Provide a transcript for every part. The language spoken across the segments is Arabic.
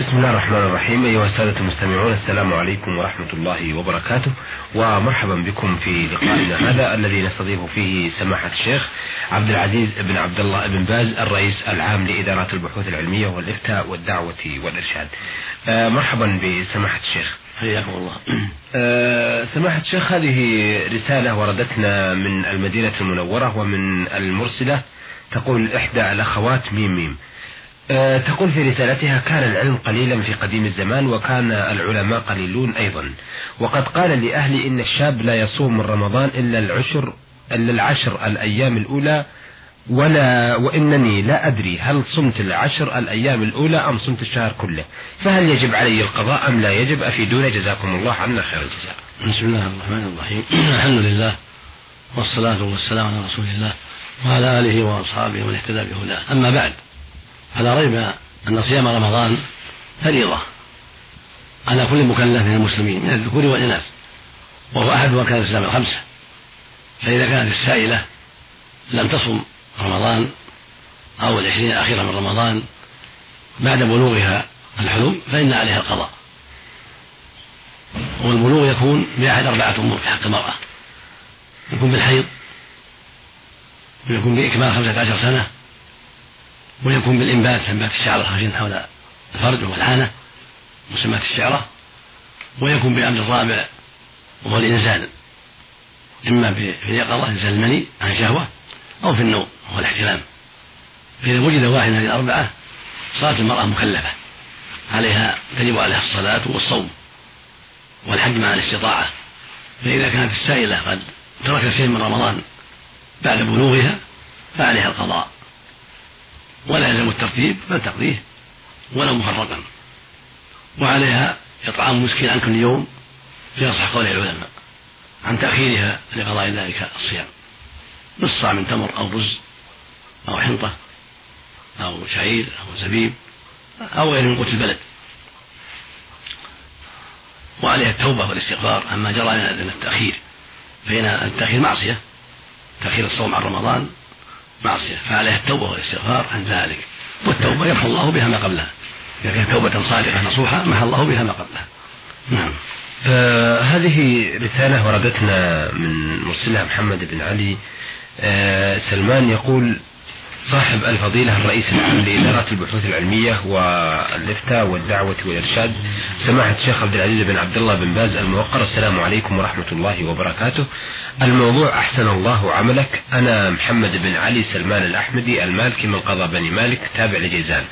بسم الله الرحمن الرحيم. أيها السادة المستمعون السلام عليكم ورحمة الله وبركاته. ومرحبا بكم في لقائنا هذا الذي نستضيف فيه سماحة الشيخ عبد العزيز بن عبد الله بن باز الرئيس العام لإدارات البحوث العلمية والإفتاء والدعوة والإرشاد. آه مرحبا بسماحة الشيخ. حياكم الله. آه سماحة الشيخ هذه رسالة وردتنا من المدينة المنورة ومن المرسلة تقول إحدى الأخوات ميم ميم. تقول في رسالتها كان العلم قليلا في قديم الزمان وكان العلماء قليلون أيضا. وقد قال لأهلي إن الشاب لا يصوم من رمضان إلا العشر إلا العشر الأيام الأولى ولا وإنني لا أدري هل صمت العشر الأيام الأولى أم صمت الشهر كله. فهل يجب علي القضاء أم لا يجب؟ أفيدونا. جزاكم الله عنا خير الجزاء. بسم الله الرحمن الرحيم. الحمد لله والصلاة والسلام على رسول الله وعلى آله وأصحابه ومن اهتدى بهداه. أما بعد فلا ريب أن صيام رمضان فريضة على كل مكلف من المسلمين من الذكور والإناث وهو أحد أركان الإسلام الخمسة. فإذا كانت السائلة لم تصم رمضان أو العشرين الأخيرة من رمضان بعد بلوغها الحلم فإن عليها القضاء. والبلوغ يكون بأحد أربعة أمور في حق المرأة يكون بالحيض ويكون بإكمال خمسة عشر سنة ويكون بالإنبات إنبات الشعر. الخفيف حول الفرج والعانة مسمات الشعرة ويكون بأمر الرابع وهو الإنزال. إما في اليقظة إنزال المني عن شهوة أو في النوم وهو الاحتلام. فإذا وجد واحد من الأربعة صارت المرأة مكلفة. عليها تجب عليها الصلاة والصوم والحج مع الاستطاعة. فإذا كانت السائلة قد تركت شيء من رمضان بعد بلوغها فعليها القضاء. ولا يلزم الترتيب بل تقضيه ولو مفرقا وعليها إطعام مسكين عن كل يوم في أصح قول العلماء عن تأخيرها لقضاء ذلك الصيام. نص من تمر أو رز أو حنطة أو شعير أو زبيب أو غير من قوت البلد. وعليها التوبة والاستغفار عما جرى من التأخير فإن التأخير معصية تأخير الصوم عن رمضان معصية فعليها التوبة والاستغفار عن ذلك. والتوبة يمحو الله بها ما قبلها. إذا كانت توبة صادقة نصوحة محى الله بها ما قبلها. نعم. آه هذه رسالة وردتنا من مرسلها محمد بن علي. آه سلمان يقول صاحب الفضيلة الرئيس العام لإدارات البحوث العلمية والإفتاء والدعوة والإرشاد سماحة الشيخ عبد العزيز بن عبد الله بن باز الموقر. السلام عليكم ورحمة الله وبركاته. الموضوع أحسن الله عملك. أنا محمد بن علي سلمان الأحمدي المالكي من قضاء بني مالك تابع لجيزان.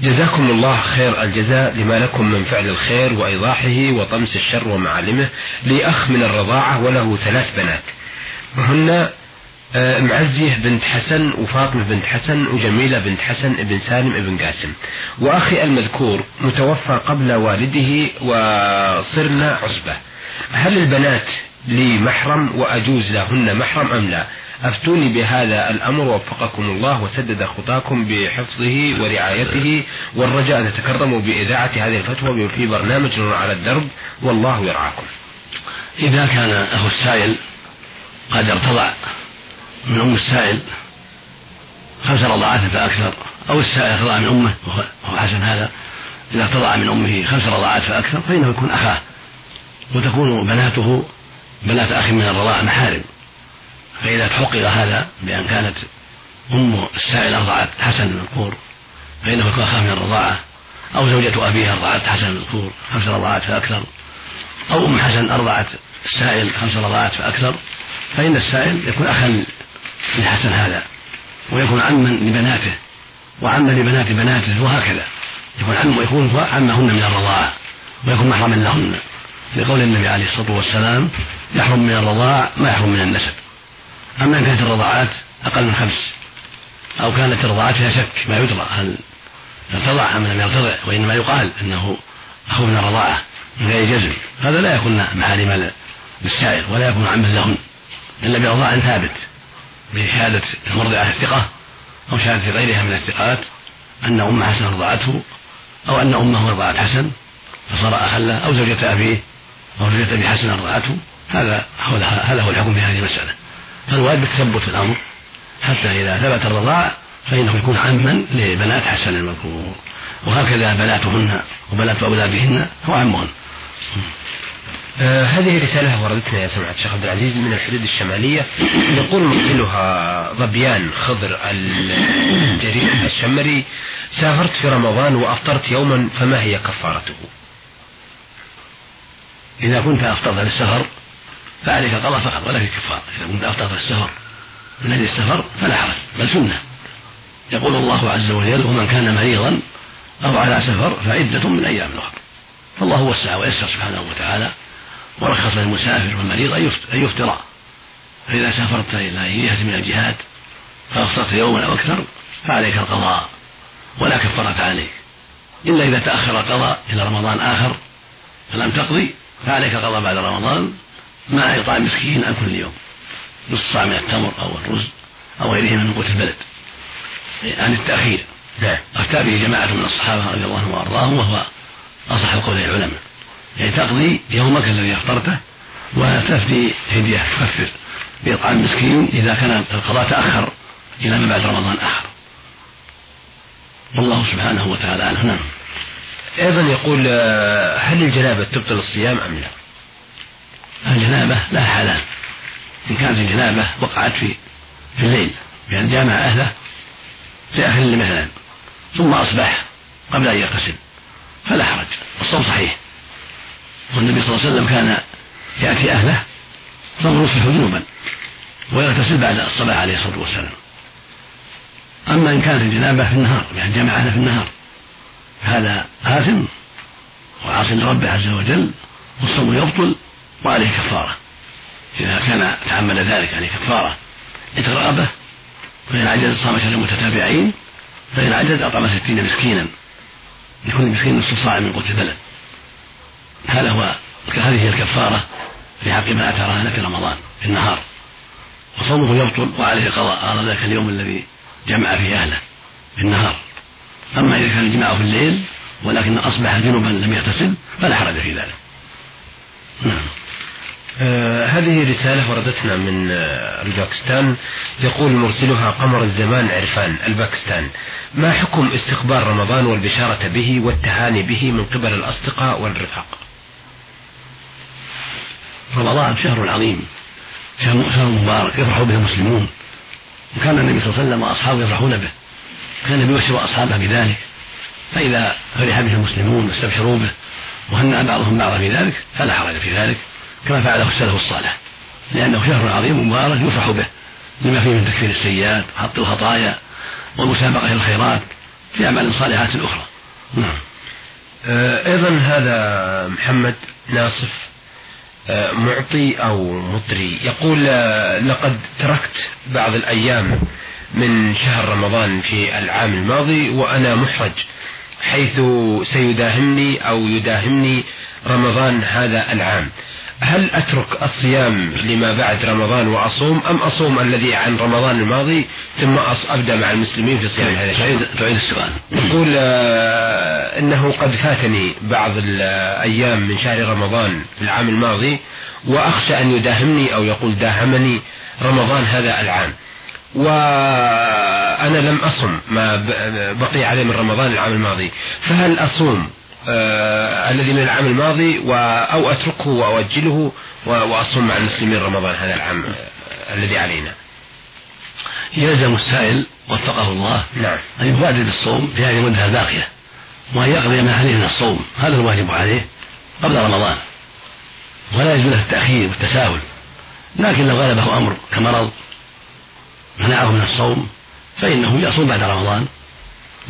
جزاكم الله خير الجزاء لما لكم من فعل الخير وإيضاحه وطمس الشر ومعالمه لي أخ من الرضاعة وله ثلاث بنات. وهن معزية بنت حسن وفاطمة بنت حسن وجميلة بنت حسن ابن سالم ابن قاسم. وأخي المذكور متوفى قبل والده وصرنا عصبة هل البنات لي محرم وأجوز لهن محرم أم لا؟ أفتوني بهذا الأمر وفقكم الله وسدد خطاكم بحفظه ورعايته والرجاء أن تتكرموا بإذاعة هذه الفتوى في برنامج على الدرب والله يرعاكم. إذا كان أخو السائل قد ارتضع من أم السائل. خمس رضاعات فأكثر أو السائل ارتضع من أمه وهو حسن هذا. إذا ارتضع من أمه خمس رضاعات فأكثر فإنه يكون أخاه. وتكون بناته بنات أخ من الرضاعة محارم. فإذا تحقق هذا بأن كانت أم السائل أرضعت حسن المذكور فإنه يكون أخاه من الرضاعة. أو زوجة أبيه أرضعت حسن المذكور خمس رضاعات فأكثر أو أم حسن أرضعت السائل خمس رضاعات فأكثر فإن السائل يكون أخا لحسن هذا ويكون عما لبناته وعما لبنات بناته وهكذا. يكون عم ويكون عمهن من الرضاعة ويكون محرما لهن. لقول النبي عليه الصلاة والسلام يحرم من الرضاع ما يحرم من النسب. أما إن كانت الرضاعات أقل من خمس أو كانت الرضاعات فيها شك ما يدرى هل ارتضع أم لم يرتضع وإنما يقال أنه أخو من الرضاعة من غير جزم. هذا لا يكون محارم للسائل ولا يكون عما لهن. إلا برضاع ثابت. بشهادة المرضعة الثقة أو شهادة غيرها من الثقات أن أم حسن رضعته أو أن أمه رضعت حسن فصار أخا له أو زوجة أبيه أو زوجة أبي حسن رضعته. هذا هو هذا هو الحكم في هذه المسألة. فالواجب التثبت في الأمر. حتى إذا ثبت الرضاع فإنه يكون عما لبنات حسن المذكور. وهكذا بناتهن وبنات أولادهن هو عمهن آه هذه رسالة وردتنا يا سماحة الشيخ عبد العزيز من الحدود الشمالية. يقول مرسلها ظبيان خضر الشمري. سافرت في رمضان وأفطرت يوما فما هي كفارته؟ إذا كنت أفطرت للسفر فعليك قضاء فقط ولا في كفارة. إذا كنت أفطرت للسفر من أجل السفر فلا حرج بل سنة. يقول الله عز وجل ومن كان مريضا أو على سفر فعدة من أيام أخرى. فالله وسع ويسر سبحانه وتعالى ورخص للمسافر والمريض أن يفطر. فإذا سافرت إلى جهة من الجهات فأفطرت يوما أو أكثر فعليك القضاء ولا كفارة عليك. إلا إذا تأخر القضاء إلى رمضان آخر فلم تقضي فعليك قضاء بعد رمضان مع إطعام مسكين عن كل يوم. نص صاع من التمر أو الرز أو غيره من قوت البلد. عن التأخير. نعم. أفتى به جماعة من الصحابة رضي الله عنهم وأرضاهم وهو أصح قول العلماء. يعني تقضي يومك الذي أفطرته وتفدي هدية تكفر. بإطعام مسكين إذا كان القضاء تأخر إلى ما بعد رمضان آخر. والله سبحانه وتعالى أعلم. نعم. أيضا يقول آه، هل الجنابة تبطل الصيام أم لا؟ الجنابة لا حلال إن كانت الجنابة وقعت في في الليل بأن جامع أهله في الليل مثلا ثم أصبح قبل أن يغتسل فلا حرج. الصوم صحيح. والنبي صلى الله عليه وسلم كان يأتي أهله ثم يصبح جنوبا ويغتسل بعد الصلاة عليه الصلاة والسلام. أما إن كانت الجنابة في النهار يعني جمع أهله في النهار هذا آثم وعاص لربه عز وجل والصوم يبطل وعليه كفارة. إذا كان تعمد ذلك عليه كفارة إترابه فإن عجز صام شهرين متتابعين فإن عجز أطعم ستين مسكينا لكل مسكين نصف صاع من قوت البلد. هذا هو هذه هي الكفارة في حق من أتى رهنة في رمضان في النهار؟ وصومه يبطل وعليه قضاء على ذلك اليوم الذي جمع فيه أهله في النهار. أما إذا كان الجماع في الليل ولكن أصبح جنبا لم يغتسل فلا حرج في ذلك. نعم. آه هذه رسالة وردتنا من آه الباكستان. يقول مرسلها قمر الزمان عرفان الباكستان. ما حكم استقبال رمضان والبشارة به والتهاني به من قبل الأصدقاء والرفاق؟ رمضان شهر عظيم شهر مبارك يفرح به المسلمون. وكان النبي صلى الله عليه وسلم وأصحابه يفرحون به. كان يبشر أصحابه بذلك. فإذا فرح به المسلمون واستبشروا به وهنأ بعضهم بعضا في ذلك فلا حرج في ذلك. كما فعله السلف الصالح. لأنه شهر عظيم مبارك يفرح به لما فيه من تكفير السيئات وحط الخطايا والمسابقة إلى الخيرات في أعمال صالحات أخرى. نعم. آه، أيضا هذا محمد ناصف معطي أو مطري يقول آه، لقد تركت بعض الأيام من شهر رمضان في العام الماضي وأنا محرج حيث سيداهمني أو يداهمني رمضان هذا العام. هل أترك الصيام لما بعد رمضان وأصوم أم أصوم الذي عن رمضان الماضي ثم أبدأ مع المسلمين في صيام هذا الشهر تعيد السؤال. يقول آه إنه قد فاتني بعض الأيام من شهر رمضان في العام الماضي وأخشى أن يداهمني أو يقول داهمني رمضان هذا العام. وأنا لم أصم ما بقي عليه من رمضان العام الماضي. فهل أصوم آه الذي من العام الماضي أو أتركه وأؤجله وأصوم مع المسلمين رمضان هذا العام آه الذي علينا؟ يلزم السائل وفقه الله نعم. أن يبادر بالصوم في هذه المدة الباقية وأن يقضي ما عليه من الصوم هذا الواجب عليه قبل رمضان. ولا يجوز له التأخير والتساهل لكن لو غلبه أمر كمرض منعه من الصوم فإنه يصوم بعد رمضان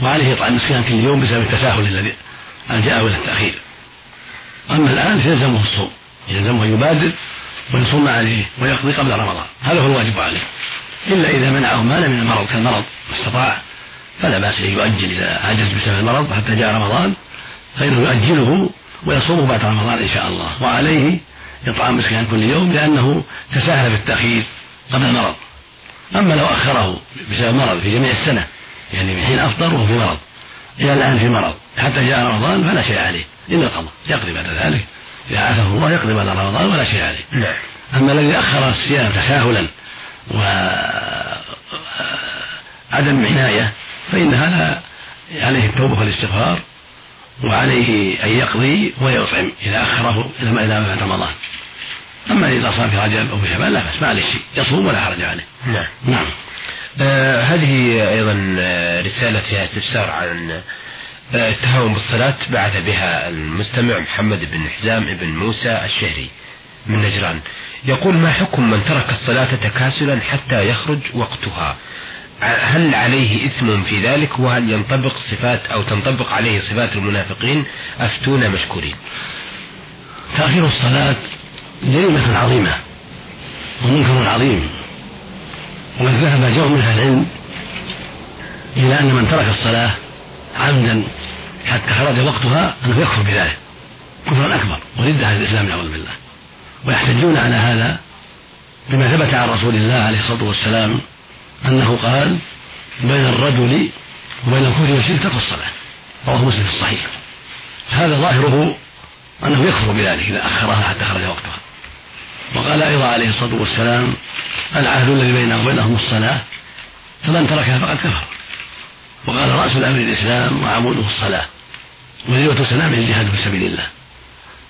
وعليه إطعام مسكين كل يوم بسبب التساهل الذي ألجأه إلى التأخير. أما الآن فيلزمه الصوم يلزمه أن يبادر ويصوم عليه ويقضي قبل رمضان هذا هو الواجب عليه. إلا إذا منعه مال من المرض كالمرض واستطاع فلا بأس أن يؤجل إذا عجز بسبب المرض حتى جاء رمضان فإنه يؤجله ويصومه بعد رمضان إن شاء الله وعليه إطعام مسكين كل يوم لأنه تساهل في التأخير قبل المرض. أما لو أخره بسبب مرض في جميع السنة يعني من حين أفطر وهو في مرض إلى الآن في مرض حتى جاء رمضان فلا شيء عليه إلا القضاء يقضي بعد ذلك إذا عافاه الله يقضي بعد رمضان ولا شيء عليه. نعم. أما الذي أخر الصيام تساهلا وعدم عناية فإن هذا عليه التوبة والاستغفار وعليه أن يقضي ويطعم إذا أخره إلى ما إلى بعد رمضان. أما إذا صام في رجب أو في شعبان لا بأس ما عليه شيء يصوم ولا حرج عليه. نعم. نعم. آه هذه أيضا آه، رسالة فيها استفسار عن آه، التهاون بالصلاة بعث بها المستمع محمد بن حزام بن موسى الشهري من نجران. يقول ما حكم من ترك الصلاة تكاسلا حتى يخرج وقتها؟ هل عليه إثم في ذلك؟ وهل ينطبق صفات أو تنطبق عليه صفات المنافقين؟ أفتونا مشكورين. تأخير الصلاة جريمة عظيمة ومنكر عظيم وقد ذهب جو من أهل العلم إلى أن من ترك الصلاة عمدا حتى خرج وقتها أنه يكفر بذلك كفرا أكبر وردة عن الإسلام نعوذ بالله. ويحتجون على هذا بما ثبت عن رسول الله عليه الصلاة والسلام أنه قال بين الرجل وبين الكفر والشرك ترك الصلاة رواه مسلم في الصحيح. هذا ظاهره أنه يكفر بذلك إذا أخرها حتى خرج وقتها. وقال أيضا عليه الصلاة والسلام العهد الذي بيننا وبينهم الصلاة فمن تركها فقد كفر. وقال رأس الأمر الإسلام وعموده الصلاة وذروة سلامه الجهاد في سبيل الله.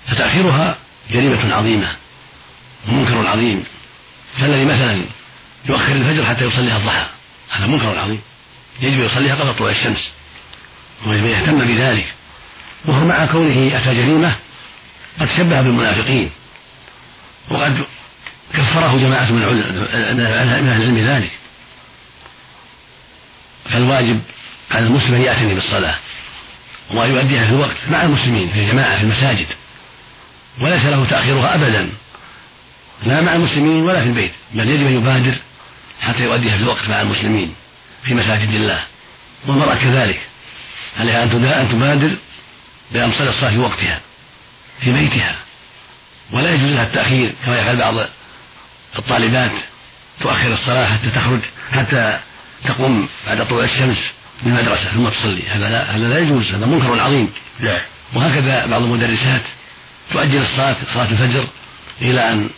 فتأخيرها جريمة عظيمة. ومنكر عظيم. فالذي مثلا يؤخر الفجر حتى يصليها الضحى هذا منكر عظيم. يجب يصليها قبل طلوع الشمس. ويجب يهتم بذلك. وهو مع كونه أتى جريمة قد شبه بالمنافقين. وقد كفره جماعة من أهل العلم ذلك. فالواجب على المسلم أن يعتني بالصلاة. وأن يؤديها في الوقت مع المسلمين في الجماعة في المساجد. وليس له تأخيرها أبدا. لا مع المسلمين ولا في البيت بل يجب أن يبادر حتى يؤديها في الوقت مع المسلمين في مساجد الله. والمرأة كذلك عليها أن تبادر بأن تصلي الصلاة في وقتها في بيتها. ولا يجوز لها التأخير كما يفعل بعض الطالبات تؤخر الصلاة حتى تخرج حتى تقوم بعد طلوع الشمس من المدرسة ثم تصلي. هذا لا هذا لا يجوز هذا منكر عظيم. نعم. وهكذا بعض المدرسات تؤجل الصلاة صلاة الفجر إلى أن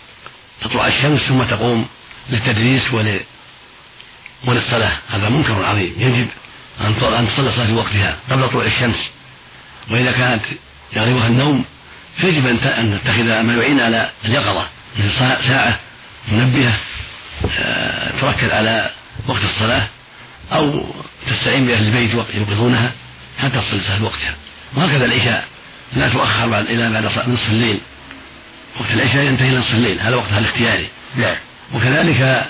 تطلع الشمس ثم تقوم للتدريس ول وللصلاة. هذا منكر عظيم. يجب أن تصلي الصلاة في وقتها قبل طلوع الشمس. وإذا كانت يغلبها النوم فيجب أن تتخذ ما يعين على اليقظة. مثل ساعة منبهة آه، تركز على وقت الصلاة أو تستعين بأهل البيت يوقظونها حتى تصلي الصلاة وقتها. وهكذا العشاء. لا تؤخر بعد إلى بعد نصف الليل. وقت العشاء ينتهي إلى نصف الليل. هذا وقتها الاختياري. نعم. وكذلك آه،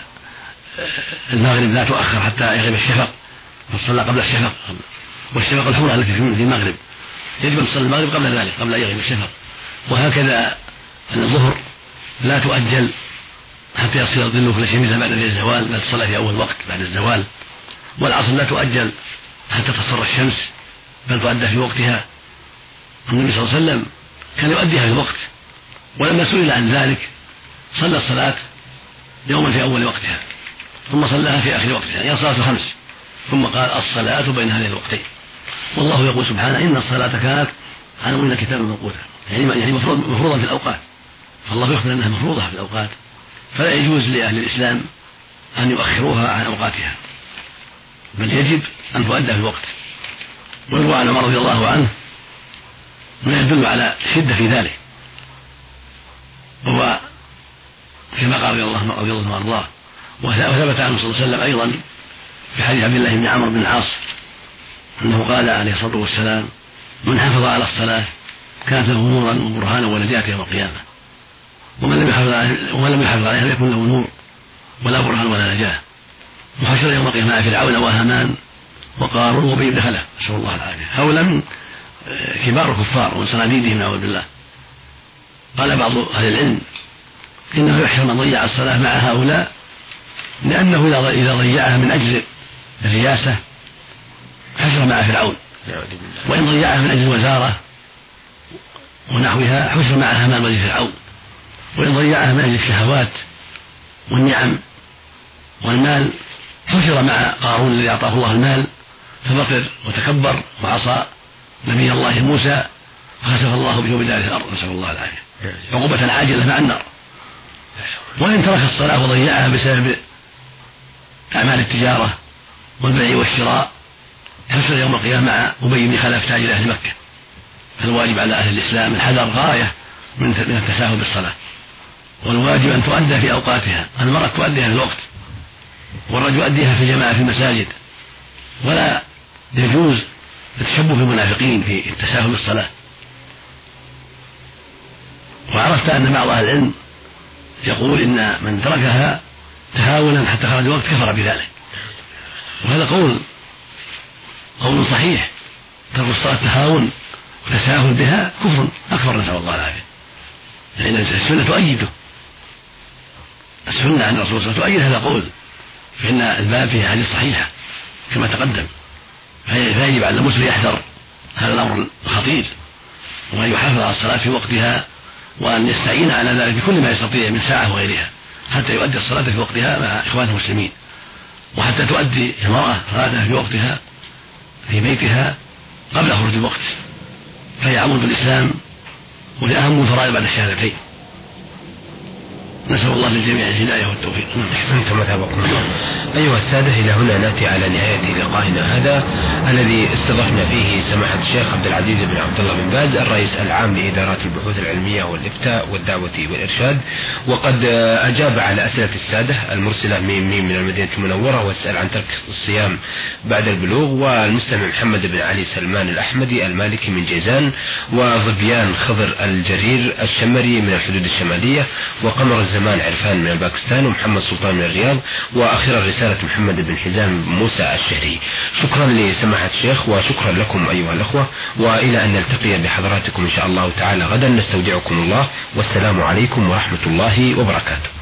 المغرب لا تؤخر حتى يغيب الشفق. تصلى قبل الشفق. والشفق الحمراء التي في المغرب. يجب أن تصلي المغرب قبل ذلك قبل أن يغيب الشفق. وهكذا الظهر لا تؤجل حتى يصير الظل كل شيء بعد الزوال بل تصلى في أول وقت بعد الزوال. والعصر لا تؤجل حتى تصفر الشمس بل تؤدى في وقتها. النبي صلى الله عليه وسلم كان يؤديها في الوقت. ولما سئل عن ذلك صلى الصلاة يوما في أول وقتها ثم صلاها في آخر وقتها هي صلاة الخمس ثم قال الصلاة بين هذين الوقتين. والله يقول سبحانه إن الصلاة كانت على من كتابا موقوتا يعني يعني مفروضا في الأوقات. فالله يخبر أنها مفروضة في الأوقات فلا يجوز لأهل الإسلام أن يؤخروها عن أوقاتها. بل يجب أن تؤدى في الوقت. ويروى عن عمر رضي الله عنه ما يدل على الشدة في ذلك. وهو كما قال رضي الله رضي الله وأرضاه. وثبت عنه صلى الله عليه وسلم أيضا في حديث عبد الله بن عمرو بن العاص أنه قال عليه الصلاة والسلام من حافظ على الصلاة كانت له نورا وبرهانا ونجاة يوم القيامة. ومن لم يحافظ عليها ومن لم يحافظ عليها لم يكن له نور ولا برهان ولا نجاة. وحشر يوم القيامة مع فرعون وهامان وقارون وابي بن خلف. نسأل الله العافية. هؤلاء من كبار الكفار ومن صناديدهم نعوذ بالله. قال بعض أهل العلم إنه يحشر من ضيع الصلاة مع هؤلاء لأنه إذا ضيعها من أجل الرياسة حشر مع فرعون. وإن ضيعها من أجل الوزاره ونحوها حشر مع هامان وزير فرعون. وإن ضيعها من أجل الشهوات والنعم والمال حشر مع قارون الذي أعطاه الله المال فبطر وتكبر وعصى نبي الله موسى فخسف الله به بدار الأرض. نسأل الله العافية. عقوبة عاجلة مع النار. وإن ترك الصلاة وضيعها بسبب أعمال التجارة والبيع والشراء يحصل يوم القيامة مع أبي بن خلف تاج أهل مكة. فالواجب على أهل الإسلام الحذر غاية من من التساهل بالصلاة. والواجب أن تؤدى في أوقاتها. المرأة تؤديها في الوقت والرجل يؤديها في الجماعة في المساجد. ولا يجوز التشبه بالمنافقين في التساهل بالصلاة. وعرفت أن بعض أهل العلم يقول إن من تركها تهاونا حتى خرج الوقت كفر بذلك. وهذا قول قول صحيح. ترك الصلاة تهاون وتساهل بها كفر أكبر نسأل الله العافية. لأن السنة تؤيده. السنة عن الرسول صلى الله عليه وسلم تؤيد هذا القول. فإن الباب فيه حديث صحيحة كما تقدم. فيجب على المسلم يحذر هذا الأمر الخطير. وأن يحافظ على الصلاة في وقتها وأن يستعين على ذلك بكل ما يستطيع من ساعة وغيرها حتى يؤدي الصلاة في وقتها مع إخوانه المسلمين. وحتى تؤدي المرأة صلاتها في وقتها في بيتها قبل خروج الوقت. فهي عمود الإسلام ولأهم الفرائض بعد الشهادتين. نسأل الله للجميع الهداية والتوفيق. أحسنت مذهبكم أيها السادة إلى هنا نأتي على نهاية لقائنا هذا الذي استضفنا فيه سماحة الشيخ عبد العزيز بن عبد الله بن باز الرئيس العام لإدارات البحوث العلمية والإفتاء والدعوة والإرشاد. وقد أجاب على أسئلة السادة المرسلة ميم ميم من المدينة المنورة واسأل عن ترك الصيام بعد البلوغ. والمستمع محمد بن علي سلمان الأحمدي المالكي من جيزان. وظبيان خضر الجرير الشمري من الحدود الشمالية. وقمر الزمان عرفان من باكستان ومحمد سلطان من الرياض وأخيرا رسالة محمد بن حزام موسى الشهري. شكرا لسماحة الشيخ وشكرا لكم أيها الأخوة وإلى أن نلتقي بحضراتكم إن شاء الله تعالى غدا. نستودعكم الله والسلام عليكم ورحمة الله وبركاته.